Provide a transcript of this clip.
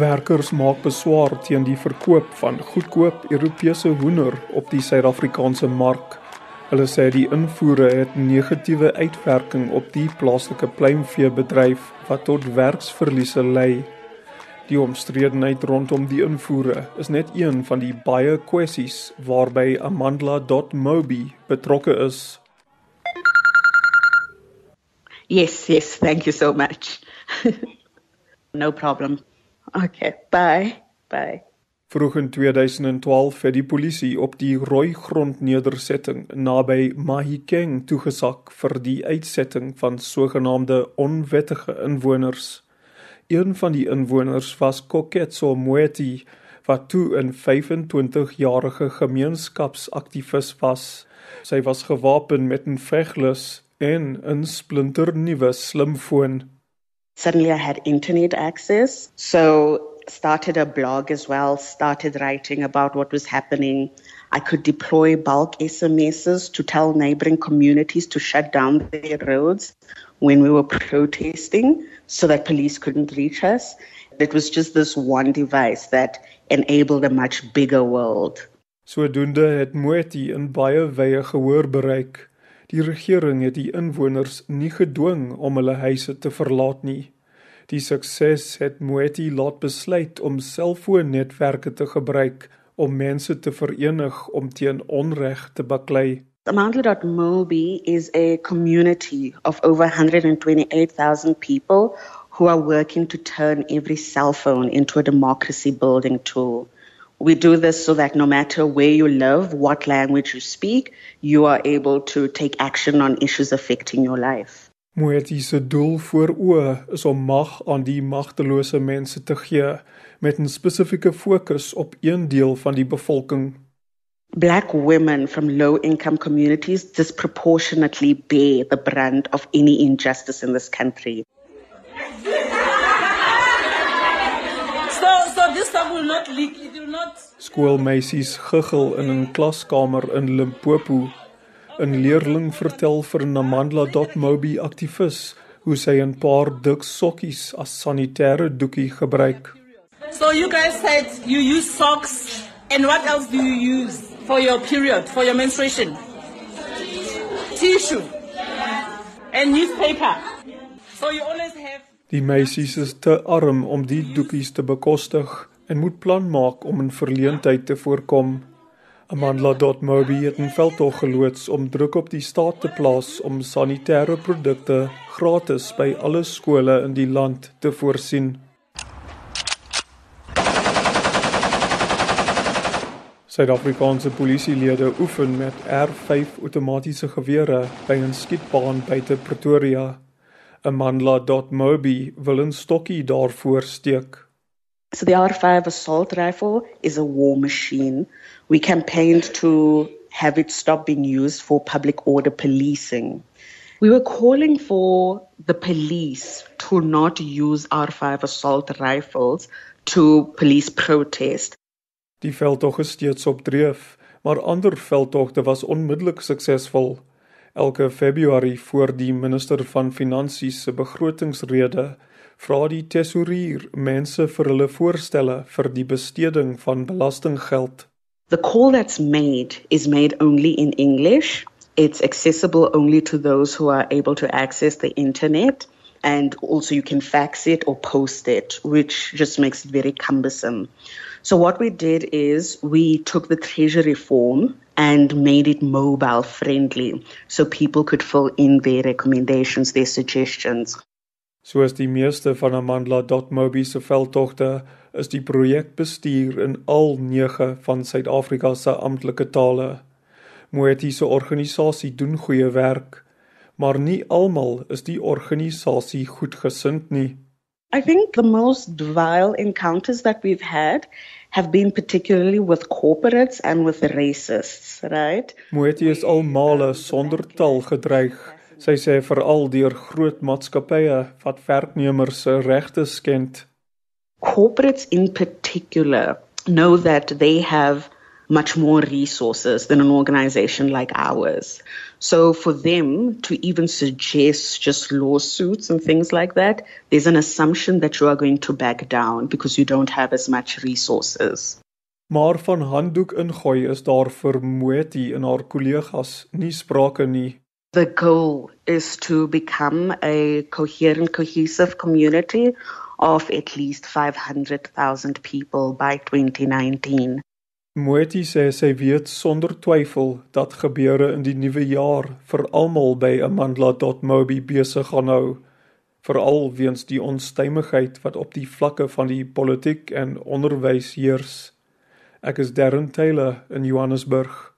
Werkers maak beswaar teen die verkoop van goedkoop Europese hoender op die Suid-Afrikaanse mark. Hulle sê die invoere het negatiewe uitwerking op die plaaslike pluimveebedryf wat tot werksverliese lei. Die omstredenheid rondom die invoere is net een van die baie kwessies waarby Amandla.mobi betrokke is. Yes, yes, thank you so much. no problem. Okay, bye. Bye. Vroeg in 2012 het die polisie op die rooi grond nedersetting naby Mahikeng toegesak vir die uitsetting van sogenaamde onwettige inwoners. Een van die inwoners was Koketso Moeti wat toe 'n 25-jarige gemeenskapsaktivis was. Sy was gewapen met 'n veglus en 'n splinternuwe slimfoon. Suddenly I had internet access, so started a blog as well, started writing about what was happening. I could deploy bulk SMSs to tell neighboring communities to shut down their roads when we were protesting so that police couldn't reach us. It was just this one device that enabled a much bigger world. Sodoende het Moeti in baie wye gehoor bereik. Die regering het die inwoners nie gedwing om hulle huise te verlaat nie. Die sukses het Moeti laat besluit om selfoonnetwerke te gebruik om mense te verenig om teen onreg te baklei. Amandla.mobi is a community of over 128,000 people who are working to turn every cell phone into a democracy building tool. We do this so that no matter where you live, what language you speak, you are able to take action on issues affecting your life. Moeti se doel voor oë is om mag aan die magtelose mense te gee met 'n spesifieke fokus op een deel van die bevolking. Black women from low income communities disproportionately bear the brunt of any injustice in this country. will not leak. It will not. Skoolmeisies guggel in 'n klaskamer in Limpopo. 'n Leerling vertel vir Namandla.mobi aktivis hoe sy 'n paar dik sokkies as sanitêre doekie gebruik. So you guys said you use socks and what else do you use for your period, for your menstruation? Tissue. And newspaper. So you always have Die meisies is te arm om die doekies te bekostig en moet plan maak om 'n verleentheid te voorkom. Amandla.mobi het 'n veldtog geloods om druk op die staat te plaas om sanitêre produkte gratis by alle skole in die land te voorsien. Suid-Afrikaanse polisielede oefen met R5 outomatiese gewere by 'n skietbaan buite Pretoria. Amandla.mobi wil 'n stokkie daarvoor steek. So the R5 assault rifle is a war machine. We campaigned to have it stop being used for public order policing. We were calling for the police to not use R5 assault rifles to police protest. Die veldtog is steeds op dreef, maar ander veldtogte was onmiddellik suksesvol. Elke Februarie voor die minister van Finansies se begrotingsrede vra die tesourier mense vir hulle voorstelle vir die besteding van belastinggeld. The call that's made is made only in English. It's accessible only to those who are able to access the internet and also you can fax it or post it which just makes it very cumbersome. So what we did is we took the treasury form and made it mobile friendly so people could fill in their recommendations, their suggestions. Soos die meeste van Amandla.mobi se veldtogte is die projek bestuur in al 9 van Suid-Afrika se amptelike tale. Moeti se organisasie doen goeie werk, maar nie almal is die organisasie goedgesind nie. I think the most vile encounters that we've had have been particularly with corporates and with racists, right? Moeti is almale sonder tal gedreig Sy sê veral deur groot maatskappye wat werknemers se regte skend. Corporates in particular know that they have much more resources than an organization like ours. So for them to even suggest just lawsuits and things like that, there's an assumption that you are going to back down because you don't have as much resources. Maar van handdoek ingooi is daar vir Moeti en haar kollegas nie sprake nie. The goal is to become a coherent cohesive community of at least 500,000 people by 2019. Moeti sê sy weet sonder twyfel dat gebeure in die nuwe jaar vir almal by amandla.mobi besig gaan hou, veral weens die onstuimigheid wat op die vlakke van die politiek en onderwys heers. Ek is Darren Taylor in Johannesburg.